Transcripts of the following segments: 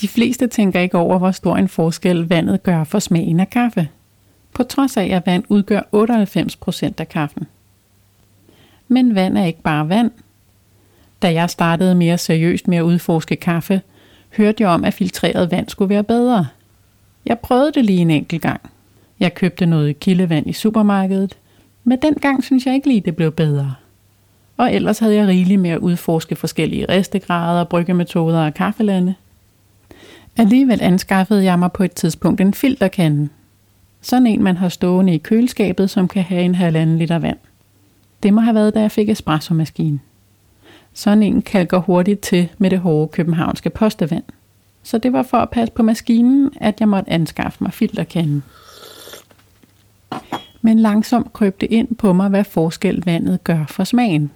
De fleste tænker ikke over, hvor stor en forskel vandet gør for smagen af kaffe. På trods af, at vand udgør 98% af kaffen. Men vand er ikke bare vand. Da jeg startede mere seriøst med at udforske kaffe, hørte jeg om, at filtreret vand skulle være bedre. Jeg prøvede det lige en enkelt gang. Jeg købte noget kildevand i supermarkedet, men dengang synes jeg ikke lige, det blev bedre. Og ellers havde jeg rigeligt med at udforske forskellige restegrader, bryggemetoder og kaffelande. Alligevel anskaffede jeg mig på et tidspunkt en filterkande. Sådan en, man har stående i køleskabet, som kan have en halvanden liter vand. Det må have været, da jeg fik espressomaskinen. Sådan en kalker hurtigt til med det hårde københavnske postevand. Så det var for at passe på maskinen, at jeg måtte anskaffe mig filterkanden. Men langsomt krøb det ind på mig, hvad forskel vandet gør for smagen.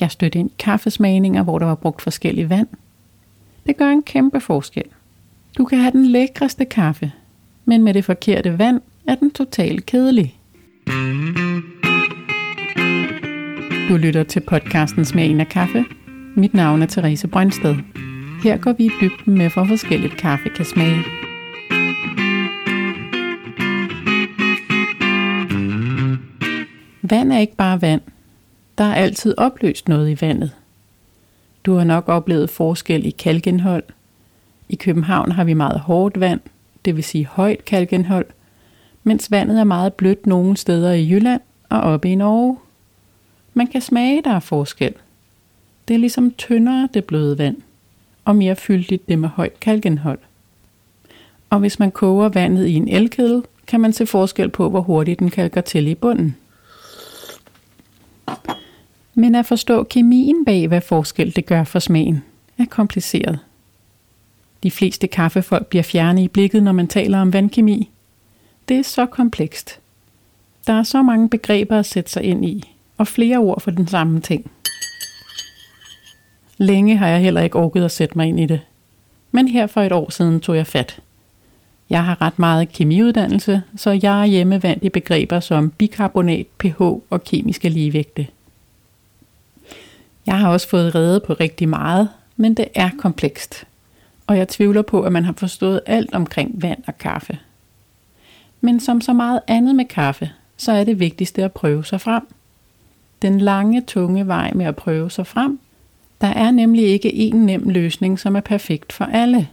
Jeg stødte ind i kaffesmagninger, hvor der var brugt forskellige vand. Det gør en kæmpe forskel. Du kan have den lækreste kaffe, men med det forkerte vand er den totalt kedelig. Du lytter til podcasten Smagen af kaffe. Mit navn er Therese Brøndsted. Her går vi i dybden med, hvor forskelligt kaffe kan smage. Vand er ikke bare vand. Der er altid opløst noget i vandet. Du har nok oplevet forskel i kalkindhold. I København har vi meget hårdt vand, det vil sige højt kalkindhold, mens vandet er meget blødt nogle steder i Jylland og oppe i Norge. Man kan smage, der er forskel. Det er ligesom tyndere det bløde vand, og mere fyldigt det med højt kalkindhold. Og hvis man koger vandet i en elkedel, kan man se forskel på, hvor hurtigt den kalker til i bunden. Men at forstå kemien bag, hvad forskel det gør for smagen, er kompliceret. De fleste kaffefolk bliver fjerne i blikket, når man taler om vandkemi. Det er så komplekst. Der er så mange begreber at sætte sig ind i, og flere ord for den samme ting. Længe har jeg heller ikke orket at sætte mig ind i det. Men her for et år siden tog jeg fat. Jeg har ret meget kemiuddannelse, så jeg er hjemmevandt i begreber som bikarbonat, pH og kemiske ligevægte. Jeg har også fået reddet på rigtig meget, men det er komplekst. Og jeg tvivler på, at man har forstået alt omkring vand og kaffe. Men som så meget andet med kaffe, så er det vigtigste at prøve sig frem. Den lange, tunge vej med at prøve sig frem. Der er nemlig ikke en nem løsning, som er perfekt for alle.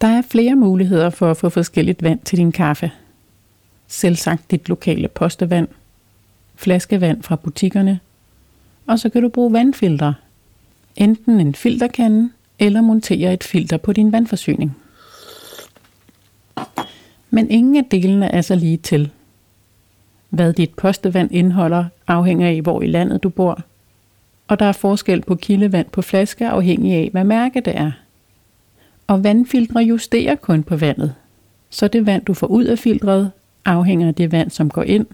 Der er flere muligheder for at få forskelligt vand til din kaffe. Selvsagt dit lokale postevand, flaskevand fra butikkerne, og så kan du bruge vandfiltre. Enten en filterkande eller montere et filter på din vandforsyning. Men ingen af delene er så lige til. Hvad dit postevand indeholder afhænger af, hvor i landet du bor. Og der er forskel på kildevand på flaske afhængig af, hvad mærke det er. Og vandfiltre justerer kun på vandet. Så det vand, du får ud af filtret, afhænger af det vand, som går ind.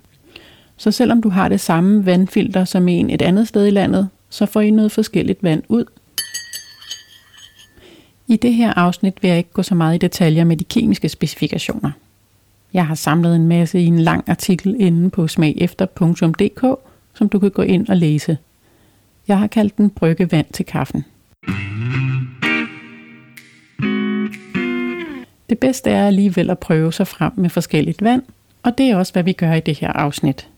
Så selvom du har det samme vandfilter som en et andet sted i landet, så får I noget forskelligt vand ud. I det her afsnit vil jeg ikke gå så meget i detaljer med de kemiske specifikationer. Jeg har samlet en masse i en lang artikel inde på smagefter.dk, som du kan gå ind og læse. Jeg har kaldt den brygge vand til kaffen. Det bedste er alligevel at prøve sig frem med forskelligt vand, og det er også, hvad vi gør i det her afsnit.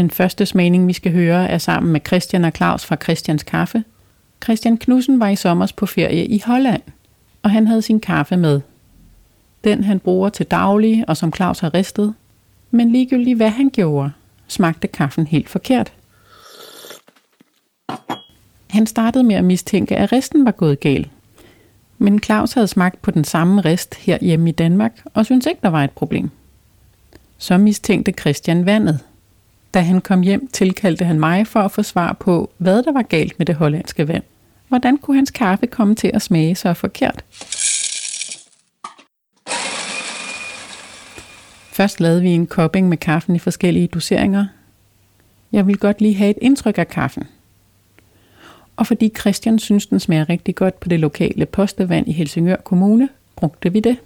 Den første smagning, vi skal høre, er sammen med Christian og Claus fra Christians Kaffe. Christian Knudsen var i sommer på ferie i Holland, og han havde sin kaffe med. Den han bruger til daglig, og som Claus har ristet. Men ligegyldigt hvad han gjorde, smagte kaffen helt forkert. Han startede med at mistænke, at resten var gået galt. Men Claus havde smagt på den samme rest her hjemme i Danmark, og syntes ikke, der var et problem. Så mistænkte Christian vandet. Da han kom hjem, tilkaldte han mig for at få svar på, hvad der var galt med det hollandske vand. Hvordan kunne hans kaffe komme til at smage så forkert? Først lavede vi en kopping med kaffen i forskellige doseringer. Jeg vil godt lige have et indtryk af kaffen. Og fordi Christian synes, den smager rigtig godt på det lokale postevand i Helsingør Kommune, brugte vi det.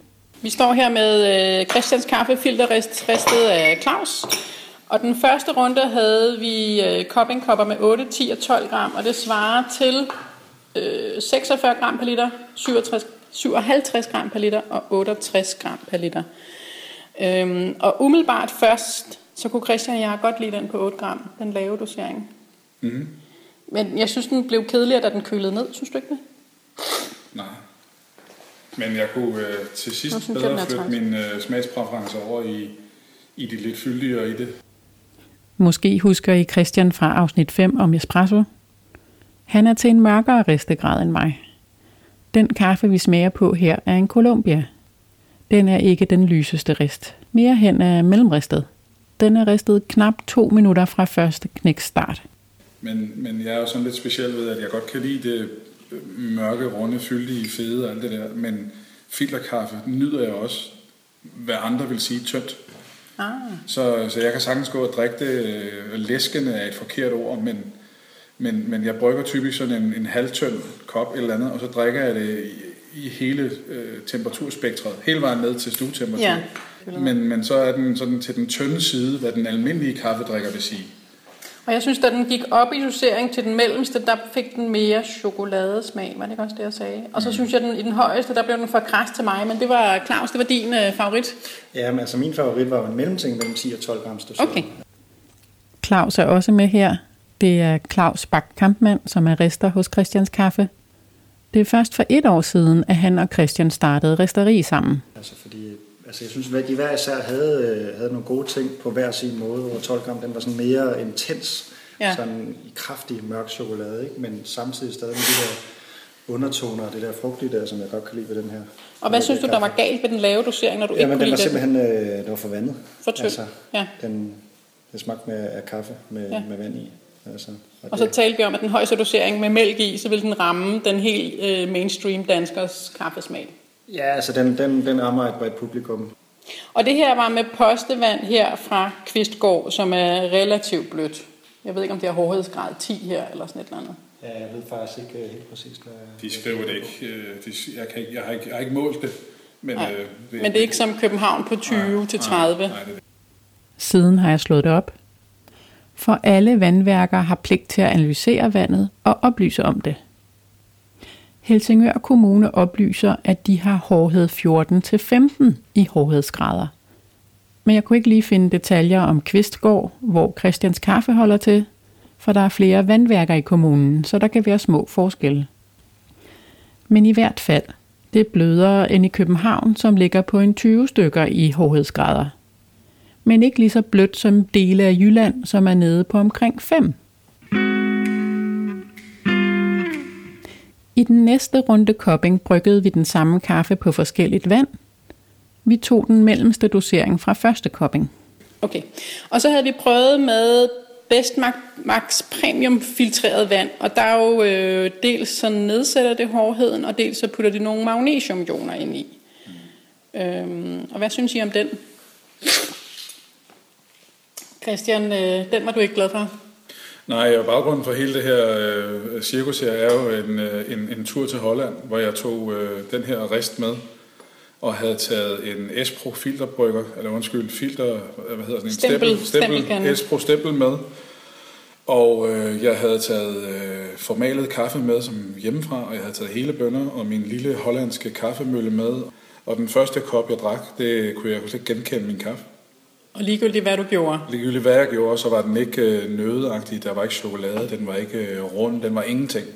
Vi står her med øh, Christians kaffefilter ristet af Claus. Og den første runde havde vi øh, koppingkopper med 8, 10 og 12 gram, og det svarer til øh, 46 gram per liter, 67, 57 gram per liter og 68 gram per liter. Øhm, og umiddelbart først, så kunne Christian og jeg godt lide den på 8 gram, den lave dosering. Mm. Men jeg synes, den blev kedeligere, da den kølede ned. Synes du ikke det? Nej. Men jeg kunne øh, til sidst synes, bedre flytte min øh, smagspræference over i, i de lidt fyldigere i det. Måske husker I Christian fra afsnit 5 om espresso. Han er til en mørkere ristegrad end mig. Den kaffe, vi smager på her, er en Columbia. Den er ikke den lyseste rist. Mere hen er mellemristet. Den er ristet knap to minutter fra første knækstart. Men, men jeg er jo sådan lidt speciel ved, at jeg godt kan lide det mørke, runde, fyldige, fede og alt det der. Men filterkaffe nyder jeg også, hvad andre vil sige, tyndt. Ah. Så, så jeg kan sagtens gå og drikke det. Læskende er et forkert ord, men, men, men jeg brygger typisk sådan en, en halvtønd kop eller andet, og så drikker jeg det i, i hele øh, temperaturspektret, hele vejen ned til stuetemperatur. Ja. Men, men så er den sådan til den tynde side, hvad den almindelige kaffedrikker vil sige. Og jeg synes, da den gik op i dosering til den mellemste, der fik den mere chokoladesmag. Var det ikke også det, jeg sagde? Og så mm. synes jeg, den, i den højeste, der blev den for kras til mig. Men det var, Claus, det var din øh, favorit. Ja, men altså min favorit var en mellemting mellem 10 og 12 gram dosering. Okay. Claus er også med her. Det er Claus Bak Kampmann, som er rester hos Christians Kaffe. Det er først for et år siden, at han og Christian startede resteri sammen. Altså fordi Altså jeg synes, at de hver især havde, øh, havde nogle gode ting på hver sin måde, hvor 12 gram den var sådan mere intens, ja. sådan i kraftig mørk chokolade, ikke? men samtidig stadig med de der undertoner og det der frugtige der, som jeg godt kan lide ved den her. Og hvad synes du, der var galt med den lave dosering, når du Jamen, ikke kunne den? Den var simpelthen øh, det var for vandet. For tynd, altså, ja. Den, det smagte med, af kaffe med, ja. med vand i. Altså, og, og så talte vi om, at den højeste dosering med mælk i, så vil den ramme den helt øh, mainstream danskers kaffesmag. Ja, altså den, den, den rammer et bredt publikum. Og det her var med postevand her fra Kvistgård, som er relativt blødt. Jeg ved ikke, om det er hårdhedsgrad 10 her, eller sådan et eller andet. Ja, jeg ved faktisk ikke øh, helt præcis, hvad... De skriver det ikke. Øh, de, jeg, kan ikke jeg, har ikke, jeg har ikke målt det. Men, nej. øh, det, men det er ikke som København på 20 nej, til 30. Nej, nej, det. Siden har jeg slået det op. For alle vandværker har pligt til at analysere vandet og oplyse om det. Helsingør Kommune oplyser, at de har hårdhed 14-15 i hårdhedsgrader. Men jeg kunne ikke lige finde detaljer om Kvistgård, hvor Christians Kaffe holder til, for der er flere vandværker i kommunen, så der kan være små forskelle. Men i hvert fald, det er blødere end i København, som ligger på en 20 stykker i hårdhedsgrader. Men ikke lige så blødt som dele af Jylland, som er nede på omkring 5. I den næste runde kopping bryggede vi den samme kaffe på forskelligt vand. Vi tog den mellemste dosering fra første kopping. Okay, og så havde vi prøvet med Best Max Premium filtreret vand, og der er jo øh, dels så nedsætter det hårdheden, og dels så putter de nogle magnesiumioner ind i. Mm. Øhm, og hvad synes I om den? Christian, øh, den var du ikke glad for? Nej, og baggrunden for hele det her øh, cirkus her er jo en, øh, en, en tur til Holland, hvor jeg tog øh, den her rest med, og havde taget en Espro filterbrygger, eller undskyld, filter, hvad hedder sådan en stempel, stempel, stempel Espro stempel med. Og øh, jeg havde taget øh, formalet kaffe med som hjemmefra, og jeg havde taget hele bønder og min lille hollandske kaffemølle med. Og den første kop, jeg drak, det kunne jeg ikke genkende min kaffe. Og ligegyldigt hvad du gjorde? Ligegyldigt hvad jeg gjorde, så var den ikke øh, nødeagtig, der var ikke chokolade, den var ikke øh, rund, den var ingenting.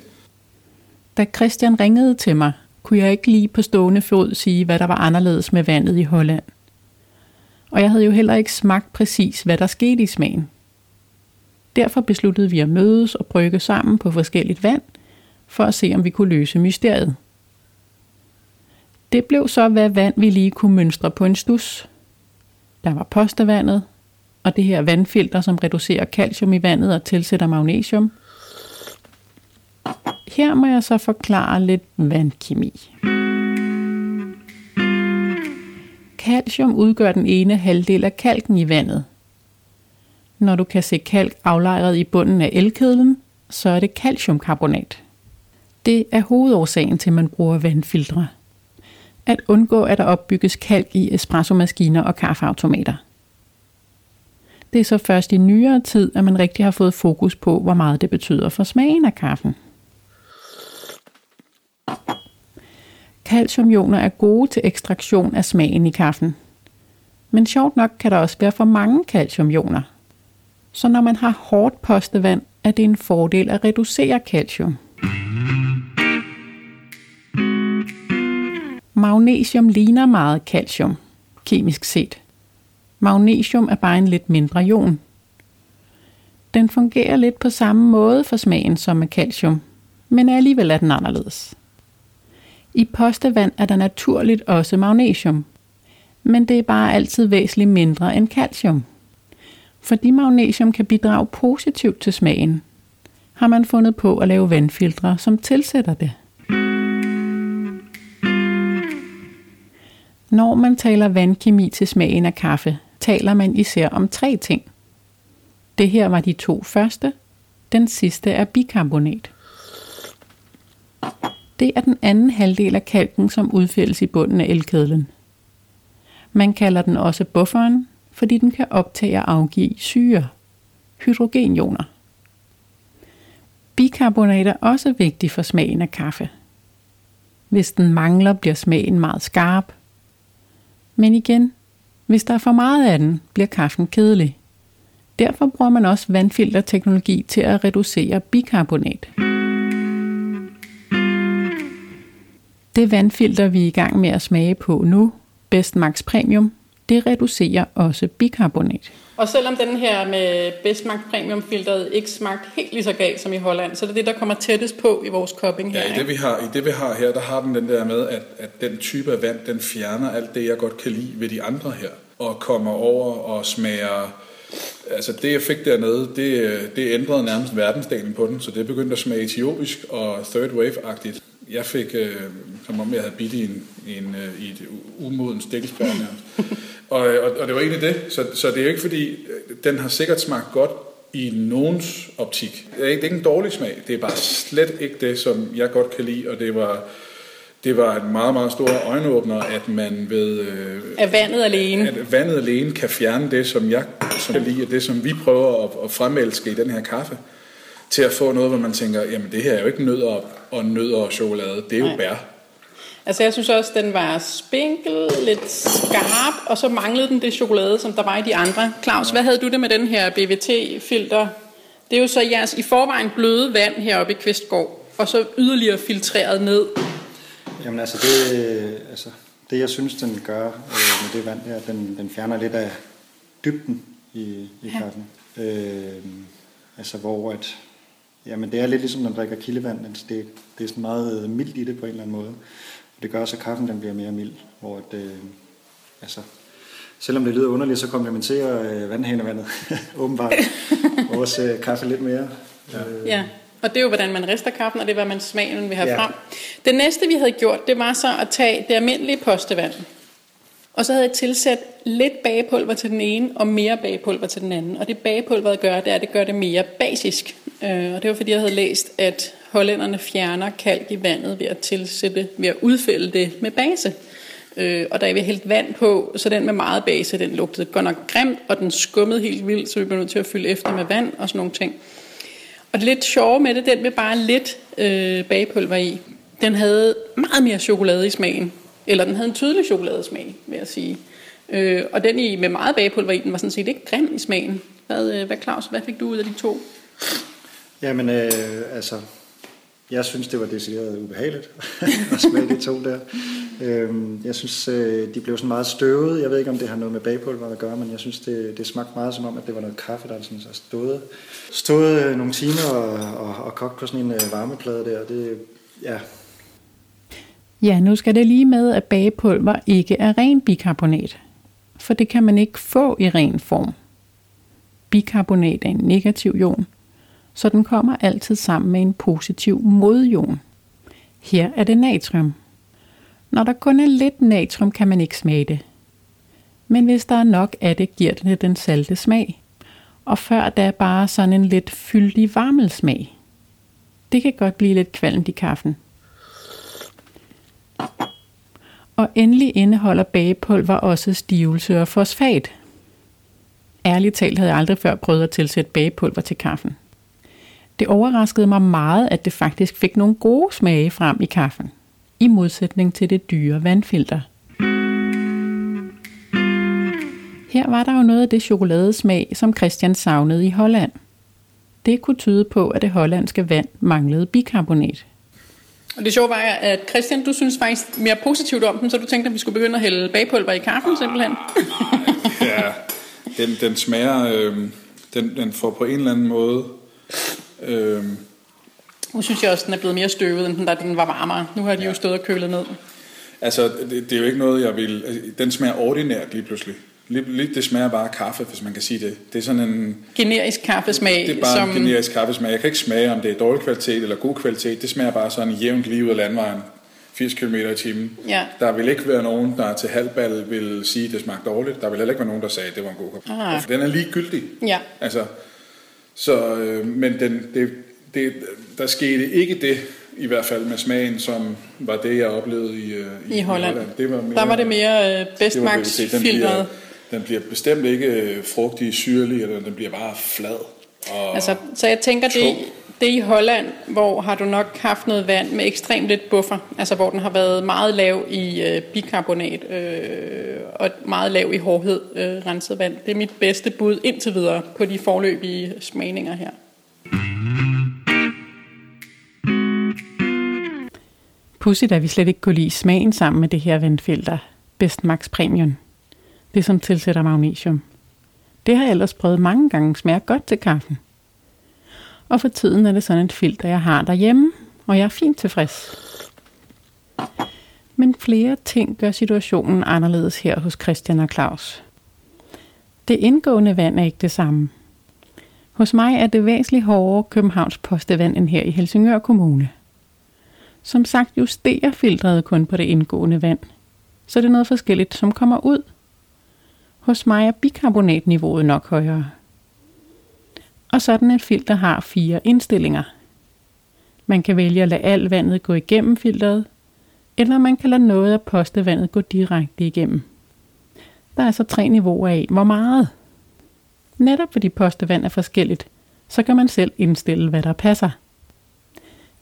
Da Christian ringede til mig, kunne jeg ikke lige på stående fod sige, hvad der var anderledes med vandet i Holland. Og jeg havde jo heller ikke smagt præcis, hvad der skete i smagen. Derfor besluttede vi at mødes og brygge sammen på forskelligt vand, for at se, om vi kunne løse mysteriet. Det blev så, hvad vand vi lige kunne mønstre på en stus, der var postevandet, og det her vandfilter, som reducerer calcium i vandet og tilsætter magnesium. Her må jeg så forklare lidt vandkemi. Calcium udgør den ene halvdel af kalken i vandet. Når du kan se kalk aflejret i bunden af elkedlen, så er det calciumkarbonat. Det er hovedårsagen til, at man bruger vandfiltre at undgå, at der opbygges kalk i espressomaskiner og kaffeautomater. Det er så først i nyere tid, at man rigtig har fået fokus på, hvor meget det betyder for smagen af kaffen. Calciumioner er gode til ekstraktion af smagen i kaffen. Men sjovt nok kan der også være for mange calciumioner. Så når man har hårdt postevand, er det en fordel at reducere calcium. Magnesium ligner meget calcium, kemisk set. Magnesium er bare en lidt mindre ion. Den fungerer lidt på samme måde for smagen som med calcium, men alligevel er den anderledes. I postevand er der naturligt også magnesium, men det er bare altid væsentligt mindre end calcium. Fordi magnesium kan bidrage positivt til smagen, har man fundet på at lave vandfiltre, som tilsætter det. Når man taler vandkemi til smagen af kaffe, taler man især om tre ting. Det her var de to første. Den sidste er bikarbonat. Det er den anden halvdel af kalken, som udfældes i bunden af elkedlen. Man kalder den også bufferen, fordi den kan optage og afgive syre, hydrogenioner. Bikarbonat er også vigtig for smagen af kaffe. Hvis den mangler, bliver smagen meget skarp. Men igen, hvis der er for meget af den, bliver kaffen kedelig. Derfor bruger man også vandfilterteknologi til at reducere bikarbonat. Det vandfilter, vi er i gang med at smage på nu, Best Max Premium, det reducerer også bikarbonat. Og selvom den her med Bestmark Premium filteret ikke smagte helt lige så galt som i Holland, så er det det, der kommer tættest på i vores cupping her. Ja, i det, vi har, i det vi har her, der har den den der med, at, at den type af vand, den fjerner alt det, jeg godt kan lide ved de andre her, og kommer over og smager... Altså det, jeg fik dernede, det, det ændrede nærmest verdensdelen på den, så det begyndte at smage etiopisk og third wave-agtigt. Jeg fik, øh, som om jeg havde bidt i, en, i, en, øh, i et umoden stikkelsbær og, og, og det var egentlig det. Så, så det er jo ikke fordi, den har sikkert smagt godt i nogens optik. Det er, ikke, det er ikke en dårlig smag. Det er bare slet ikke det, som jeg godt kan lide, og det var... Det var en meget, meget stor øjenåbner, at man ved... Øh, at vandet alene. At vandet alene kan fjerne det, som jeg som jeg lide, det, som vi prøver at, at fremelske i den her kaffe, til at få noget, hvor man tænker, jamen det her er jo ikke nødder og nødder og chokolade, det er jo Nej. bær. Altså jeg synes også, den var spinkel, lidt skarp, og så manglede den det chokolade, som der var i de andre. Claus, hvad havde du det med den her BVT-filter? Det er jo så jeres i forvejen bløde vand heroppe i Kvistgård, og så yderligere filtreret ned. Jamen altså det, altså, det jeg synes, den gør øh, med det vand her, den, den fjerner lidt af dybden i, i ja. kaffen. Øh, altså hvor at, jamen det er lidt ligesom, når man drikker kildevand. Altså det, det er sådan meget mildt i det på en eller anden måde. Det gør også, at kaffen den bliver mere mild, hvor det, øh, altså, selvom det lyder underligt, så komplementerer øh, vandhanevandet åbenbart vores øh, kaffe lidt mere. Ja. Øh. ja. Og det er jo, hvordan man rister kaffen, og det er, hvad man smagen vil have ja. frem. Det næste, vi havde gjort, det var så at tage det almindelige postevand. Og så havde jeg tilsat lidt bagepulver til den ene, og mere bagepulver til den anden. Og det bagepulveret gør, det er, at det gør det mere basisk. Øh, og det var, fordi jeg havde læst, at hollænderne fjerner kalk i vandet ved at tilsætte, ved at udfælde det med base. Øh, og der er vi hældt vand på, så den med meget base, den lugtede godt nok grimt, og den skummede helt vildt, så vi blev nødt til at fylde efter med vand og sådan nogle ting. Og det lidt sjove med det, den med bare lidt øh, bagepulver i, den havde meget mere chokolade i smagen. Eller den havde en tydelig chokoladesmag, vil jeg sige. Øh, og den i, med meget bagepulver i, den var sådan set ikke grim i smagen. Hvad, øh, hvad Claus, hvad fik du ud af de to? Jamen, øh, altså, jeg synes, det var decideret ubehageligt at smage de to der. Øhm, jeg synes, øh, de blev sådan meget støvet. Jeg ved ikke, om det har noget med bagpulver at gøre, men jeg synes, det, det smagte meget som om, at det var noget kaffe, der sådan altså, så stået, stået øh, nogle timer og, og, og kogt på sådan en øh, varmeplade der. Det, ja. ja, nu skal det lige med, at bagepulver ikke er ren bikarbonat. For det kan man ikke få i ren form. Bikarbonat er en negativ ion, så den kommer altid sammen med en positiv modjon. Her er det natrium. Når der kun er lidt natrium, kan man ikke smage det. Men hvis der er nok af det, giver det den salte smag. Og før da er bare sådan en lidt fyldig varmelsmag. Det kan godt blive lidt kvalmt i kaffen. Og endelig indeholder bagepulver også stivelse og fosfat. Ærligt talt havde jeg aldrig før prøvet at tilsætte bagepulver til kaffen. Det overraskede mig meget, at det faktisk fik nogle gode smage frem i kaffen. i modsætning til det dyre vandfilter. Her var der jo noget af det chokoladesmag, som Christian savnede i Holland. Det kunne tyde på, at det hollandske vand manglede bikarbonat. Og det sjove var, at Christian, du synes faktisk mere positivt om den, så du tænkte, at vi skulle begynde at hælde bagpulver i kaffen simpelthen. ja, den, den smager, øh, den, den får på en eller anden måde... Øh, nu synes jeg også, den er blevet mere støvet, end den, da den var varmere. Nu har de ja. jo stået og kølet ned. Altså, det, det er jo ikke noget, jeg vil... Altså, den smager ordinært lige pludselig. Lidt, det smager bare af kaffe, hvis man kan sige det. Det er sådan en... Generisk kaffesmag. Det er bare som... en generisk kaffesmag. Jeg kan ikke smage, om det er dårlig kvalitet eller god kvalitet. Det smager bare sådan jævnt lige ud af landvejen. 80 km i timen. Ja. Der vil ikke være nogen, der til halvbal vil sige, at det smagte dårligt. Der vil heller ikke være nogen, der sagde, at det var en god kop. Ah. Den er ligegyldig. Ja. Altså, så, øh, men den, det, det, der skete ikke det, i hvert fald med smagen, som var det, jeg oplevede i, øh, i, I Holland. Holland. Det var mere, der var det mere øh, bestmax filtret den bliver bestemt ikke øh, frugtig, syrlig, eller den bliver bare flad. Og altså, så jeg tænker, det, det i Holland, hvor har du nok haft noget vand med ekstremt lidt buffer, altså hvor den har været meget lav i øh, bikarbonat øh, og meget lav i hårdhed øh, renset vand. Det er mit bedste bud indtil videre på de forløbige smagninger her. Pudsigt, at vi slet ikke kunne lide smagen sammen med det her vandfilter. Best Max Premium det som tilsætter magnesium. Det har jeg ellers prøvet mange gange smager godt til kaffen. Og for tiden er det sådan et filter, jeg har derhjemme, og jeg er fint tilfreds. Men flere ting gør situationen anderledes her hos Christian og Claus. Det indgående vand er ikke det samme. Hos mig er det væsentligt hårdere Københavns postevand end her i Helsingør Kommune. Som sagt justerer filtret kun på det indgående vand, så det er noget forskelligt, som kommer ud – hos mig er bikarbonatniveauet nok højere. Og sådan et filter har fire indstillinger. Man kan vælge at lade alt vandet gå igennem filteret, eller man kan lade noget af postevandet gå direkte igennem. Der er så tre niveauer af, hvor meget. Netop fordi postevand er forskelligt, så kan man selv indstille, hvad der passer.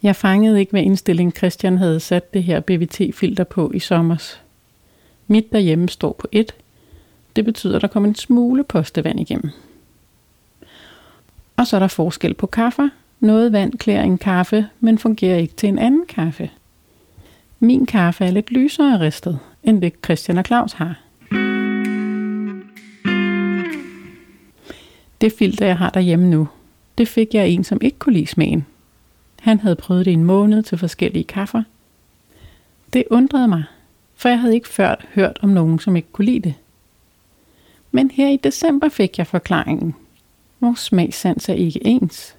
Jeg fangede ikke, hvad indstilling Christian havde sat det her BVT-filter på i sommers. Mit derhjemme står på 1, det betyder, at der kommer en smule postevand igennem. Og så er der forskel på kaffe. Noget vand klæder en kaffe, men fungerer ikke til en anden kaffe. Min kaffe er lidt lysere ristet, end det Christian og Claus har. Det filter, jeg har derhjemme nu, det fik jeg en, som ikke kunne lide smagen. Han havde prøvet det en måned til forskellige kaffer. Det undrede mig, for jeg havde ikke før hørt om nogen, som ikke kunne lide det. Men her i december fik jeg forklaringen. Vores smagssans er ikke ens.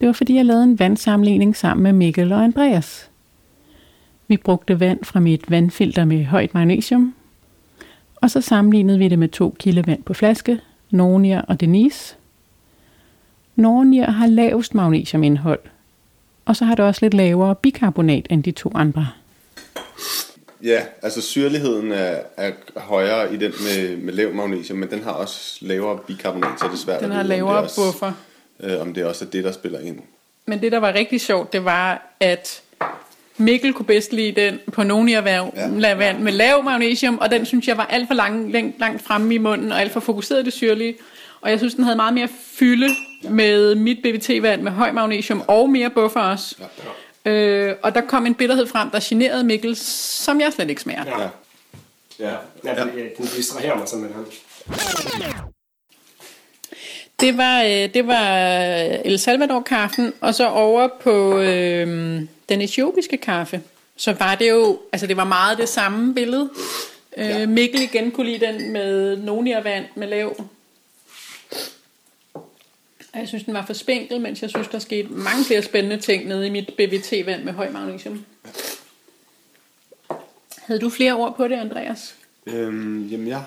Det var fordi jeg lavede en vandsammenligning sammen med Mikkel og Andreas. Vi brugte vand fra mit vandfilter med højt magnesium, og så sammenlignede vi det med to kilde vand på flaske, Nornia og Denise. Nornia har lavest magnesiumindhold, og så har det også lidt lavere bikarbonat end de to andre. Ja, altså syrligheden er, er højere i den med, med lav magnesium, men den har også lavere bikarbonat, så det er svært den at har vide, lavere om det også, buffer. Øh, om det også er det, der spiller ind. Men det, der var rigtig sjovt, det var, at Mikkel kunne bedst lide den på Nonia ja. vand med lav magnesium, og den synes jeg var alt for lang, langt, langt fremme i munden, og alt for fokuseret det syrlige. Og jeg synes, den havde meget mere fylde med mit BVT-vand med høj magnesium og mere buffer også. Ja. Øh, og der kom en bitterhed frem, der generede Mikkel, som jeg slet ikke smager. Ja. Ja, ja. ja. den distraherer mig simpelthen. Det var, øh, det var El Salvador-kaffen, og så over på øh, den etiopiske kaffe. Så var det jo, altså det var meget det samme billede. Øh, ja. Mikkel igen kunne lide den med Nonia-vand med lav jeg synes, den var for spinkel, mens jeg synes, der skete mange flere spændende ting nede i mit BVT-vand med høj magnesium. Havde du flere ord på det, Andreas? Øhm, jamen, ja.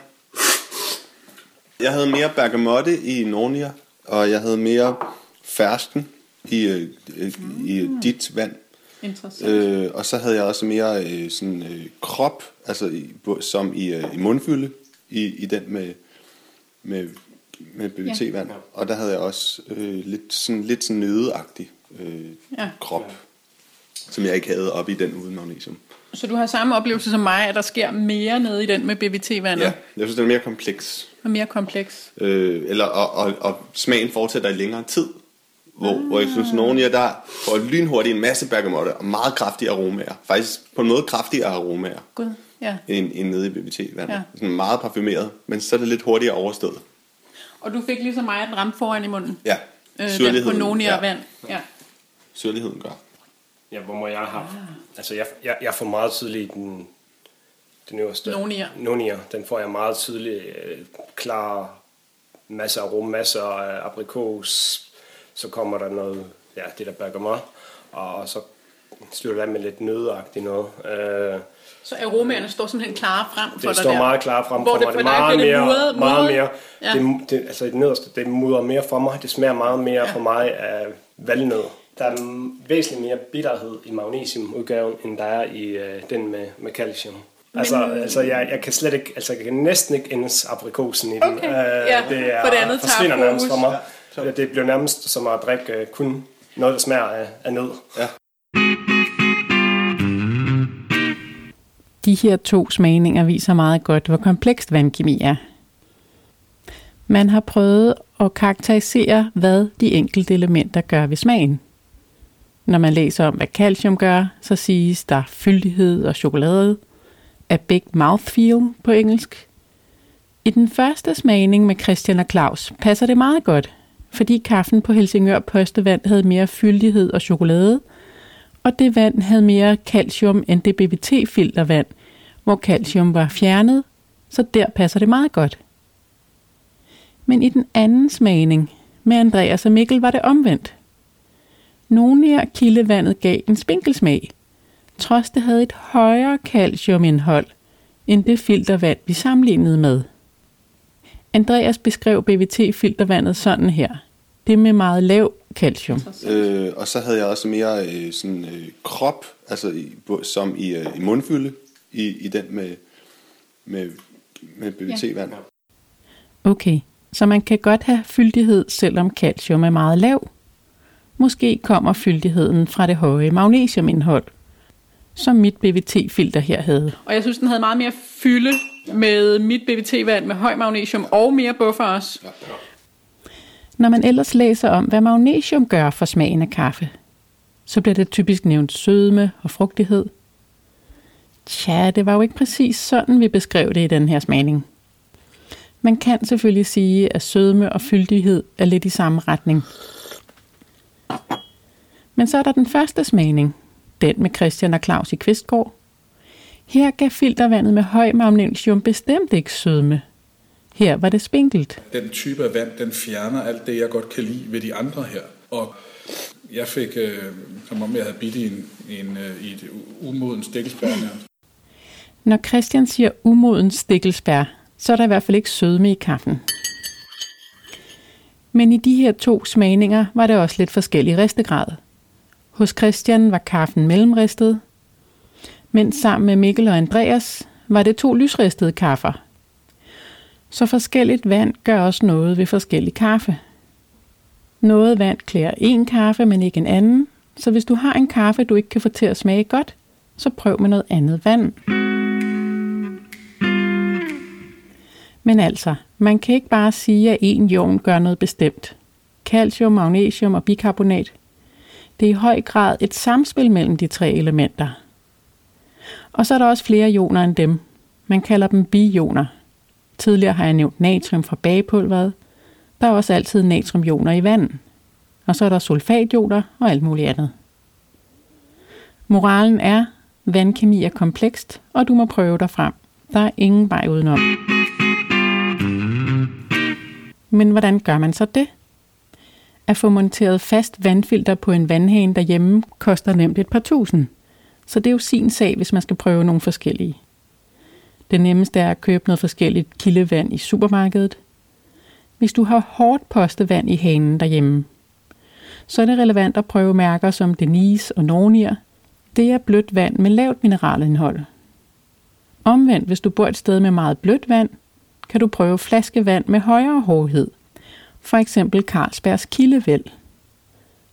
Jeg havde mere bergamotte i Nornia, og jeg havde mere fersken i, øh, i mm. dit vand. Interessant. Øh, og så havde jeg også mere øh, sådan øh, krop, altså i, som i, øh, i mundfylde, i, i den med, med med BVT-vand. Ja. Og der havde jeg også øh, lidt sådan, lidt sådan nødeagtig øh, ja. krop. som jeg ikke havde op i den uden magnesium. Så du har samme oplevelse som mig, at der sker mere nede i den med BVT-vandet? Ja, jeg synes, den er mere kompleks. Og mere kompleks. Øh, eller, og, og, og smagen fortsætter i længere tid. Hvor, ah. hvor jeg synes, nogle af der får lynhurtigt en masse bergamotte og meget kraftige aromaer. Faktisk på en måde kraftigere aromaer. God. Ja. End, end nede i BVT-vandet. Ja. Sådan meget parfumeret, men så er det lidt hurtigere overstået. Og du fik ligesom mig et ramt foran i munden? Ja. Øh, den på Nonia ja. vand. Ja. Syrligheden gør. Ja, hvor må jeg have... Ah. Altså, jeg, jeg, jeg får meget tydeligt den, den øverste... Nonia. Nonia. Den får jeg meget tydeligt øh, klar masser af rum, masser af aprikos. Så kommer der noget, ja, det der bergamot. Og så styrer det med lidt nødagtigt noget. Øh, så aromaerne står simpelthen klare frem for det dig Det står der. meget klare frem for mig. Det er meget mere, mudret, meget mere. Ja. Det, det, altså det nederste, det mudrer mere for mig. Det smager meget mere ja. for mig af valnød. Der er væsentligt mere bitterhed i magnesiumudgaven, end der er i uh, den med, med calcium. Men... Altså, altså jeg, jeg kan slet ikke, altså jeg kan næsten ikke endes aprikosen i den. Okay. Uh, ja, det er, for det andet forsvinder nærmest for mig. Ja. Det bliver nærmest som at drikke uh, kun noget, der smager af, af nød. Ja. De her to smagninger viser meget godt, hvor komplekst vandkemi er. Man har prøvet at karakterisere, hvad de enkelte elementer gør ved smagen. Når man læser om, hvad calcium gør, så siges der fyldighed og chokolade, a big mouthfeel på engelsk. I den første smagning med Christian og Claus passer det meget godt, fordi kaffen på Helsingør Postevand havde mere fyldighed og chokolade, og det vand havde mere calcium end det BBT-filtervand, hvor calcium var fjernet, så der passer det meget godt. Men i den anden smagning med Andreas og Mikkel var det omvendt. Nogle af kildevandet gav en spinkelsmag, trods det havde et højere calciumindhold end det filtervand, vi sammenlignede med. Andreas beskrev BVT-filtervandet sådan her. Det med meget lav calcium. Øh, og så havde jeg også mere øh, sådan øh, krop, altså i, som i, øh, i mundfylde, i, i den med, med, med BVT-vand. Ja. Okay, så man kan godt have fyldighed, selvom calcium er meget lav. Måske kommer fyldigheden fra det høje magnesiumindhold, som mit BVT-filter her havde. Og jeg synes, den havde meget mere fylde med mit BVT-vand med høj magnesium og mere buffer også. Ja. Når man ellers læser om, hvad magnesium gør for smagen af kaffe, så bliver det typisk nævnt sødme og frugtighed. Tja, det var jo ikke præcis sådan, vi beskrev det i den her smagning. Man kan selvfølgelig sige, at sødme og fyldighed er lidt i samme retning. Men så er der den første smagning, den med Christian og Claus i Kvistgård. Her gav filtervandet med høj magnesium bestemt ikke sødme. Her var det spinkelt. Den type af vand, den fjerner alt det, jeg godt kan lide ved de andre her. Og jeg fik, øh, som om jeg havde bidt i, en, en, øh, i et umoden stikkelsbær. Når Christian siger umoden stikkelsbær, så er der i hvert fald ikke sødme i kaffen. Men i de her to smagninger var det også lidt forskellig ristegrad. Hos Christian var kaffen mellemristet, mens sammen med Mikkel og Andreas var det to lysristede kaffer. Så forskelligt vand gør også noget ved forskellig kaffe. Noget vand klæder en kaffe, men ikke en anden, så hvis du har en kaffe, du ikke kan få til at smage godt, så prøv med noget andet vand. Men altså, man kan ikke bare sige, at en ion gør noget bestemt. Calcium, magnesium og bikarbonat. Det er i høj grad et samspil mellem de tre elementer. Og så er der også flere ioner end dem. Man kalder dem bioner. Tidligere har jeg nævnt natrium fra bagepulveret. Der er også altid natriumioner i vand. Og så er der sulfationer og alt muligt andet. Moralen er, vandkemi er komplekst, og du må prøve dig frem. Der er ingen vej udenom. Men hvordan gør man så det? At få monteret fast vandfilter på en vandhane derhjemme koster nemt et par tusind. Så det er jo sin sag, hvis man skal prøve nogle forskellige. Det nemmeste er at købe noget forskelligt kildevand i supermarkedet. Hvis du har hårdt postevand i hanen derhjemme, så er det relevant at prøve mærker som Denise og Nornier. Det er blødt vand med lavt mineralindhold. Omvendt, hvis du bor et sted med meget blødt vand, kan du prøve flaskevand med højere hårdhed. For eksempel Carlsbergs kildevæld.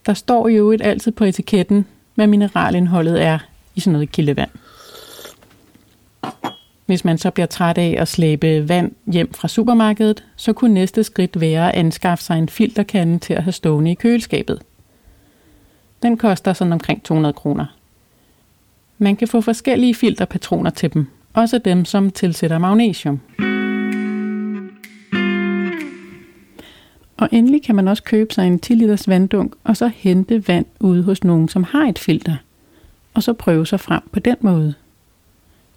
Der står jo et altid på etiketten, hvad mineralindholdet er i sådan noget kildevand. Hvis man så bliver træt af at slæbe vand hjem fra supermarkedet, så kunne næste skridt være at anskaffe sig en filterkande til at have stående i køleskabet. Den koster sådan omkring 200 kroner. Man kan få forskellige filterpatroner til dem, også dem som tilsætter magnesium. Og endelig kan man også købe sig en 10 liters vanddunk, og så hente vand ude hos nogen, som har et filter. Og så prøve sig frem på den måde.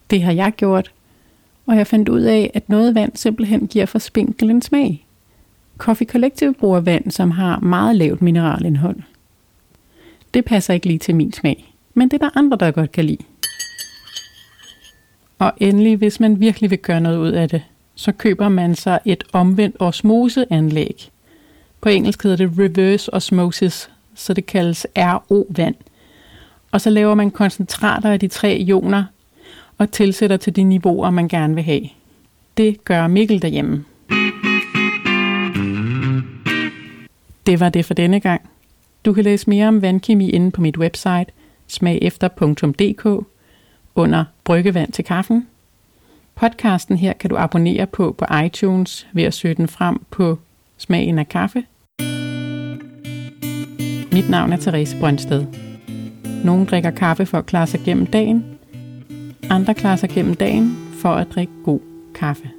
Det har jeg gjort, og jeg fandt ud af, at noget vand simpelthen giver for spinkel en smag. Coffee Collective bruger vand, som har meget lavt mineralindhold. Det passer ikke lige til min smag, men det er der andre, der godt kan lide. Og endelig, hvis man virkelig vil gøre noget ud af det, så køber man sig et omvendt osmoseanlæg. På engelsk hedder det reverse osmosis, så det kaldes RO-vand. Og så laver man koncentrater af de tre ioner og tilsætter til de niveauer, man gerne vil have. Det gør Mikkel derhjemme. Det var det for denne gang. Du kan læse mere om vandkemi inde på mit website smagefter.dk under Bryggevand til kaffen. Podcasten her kan du abonnere på på iTunes ved at søge den frem på Smagen af kaffe. Mit navn er Therese Brøndsted. Nogle drikker kaffe for at klare sig gennem dagen. Andre klarer sig gennem dagen for at drikke god kaffe.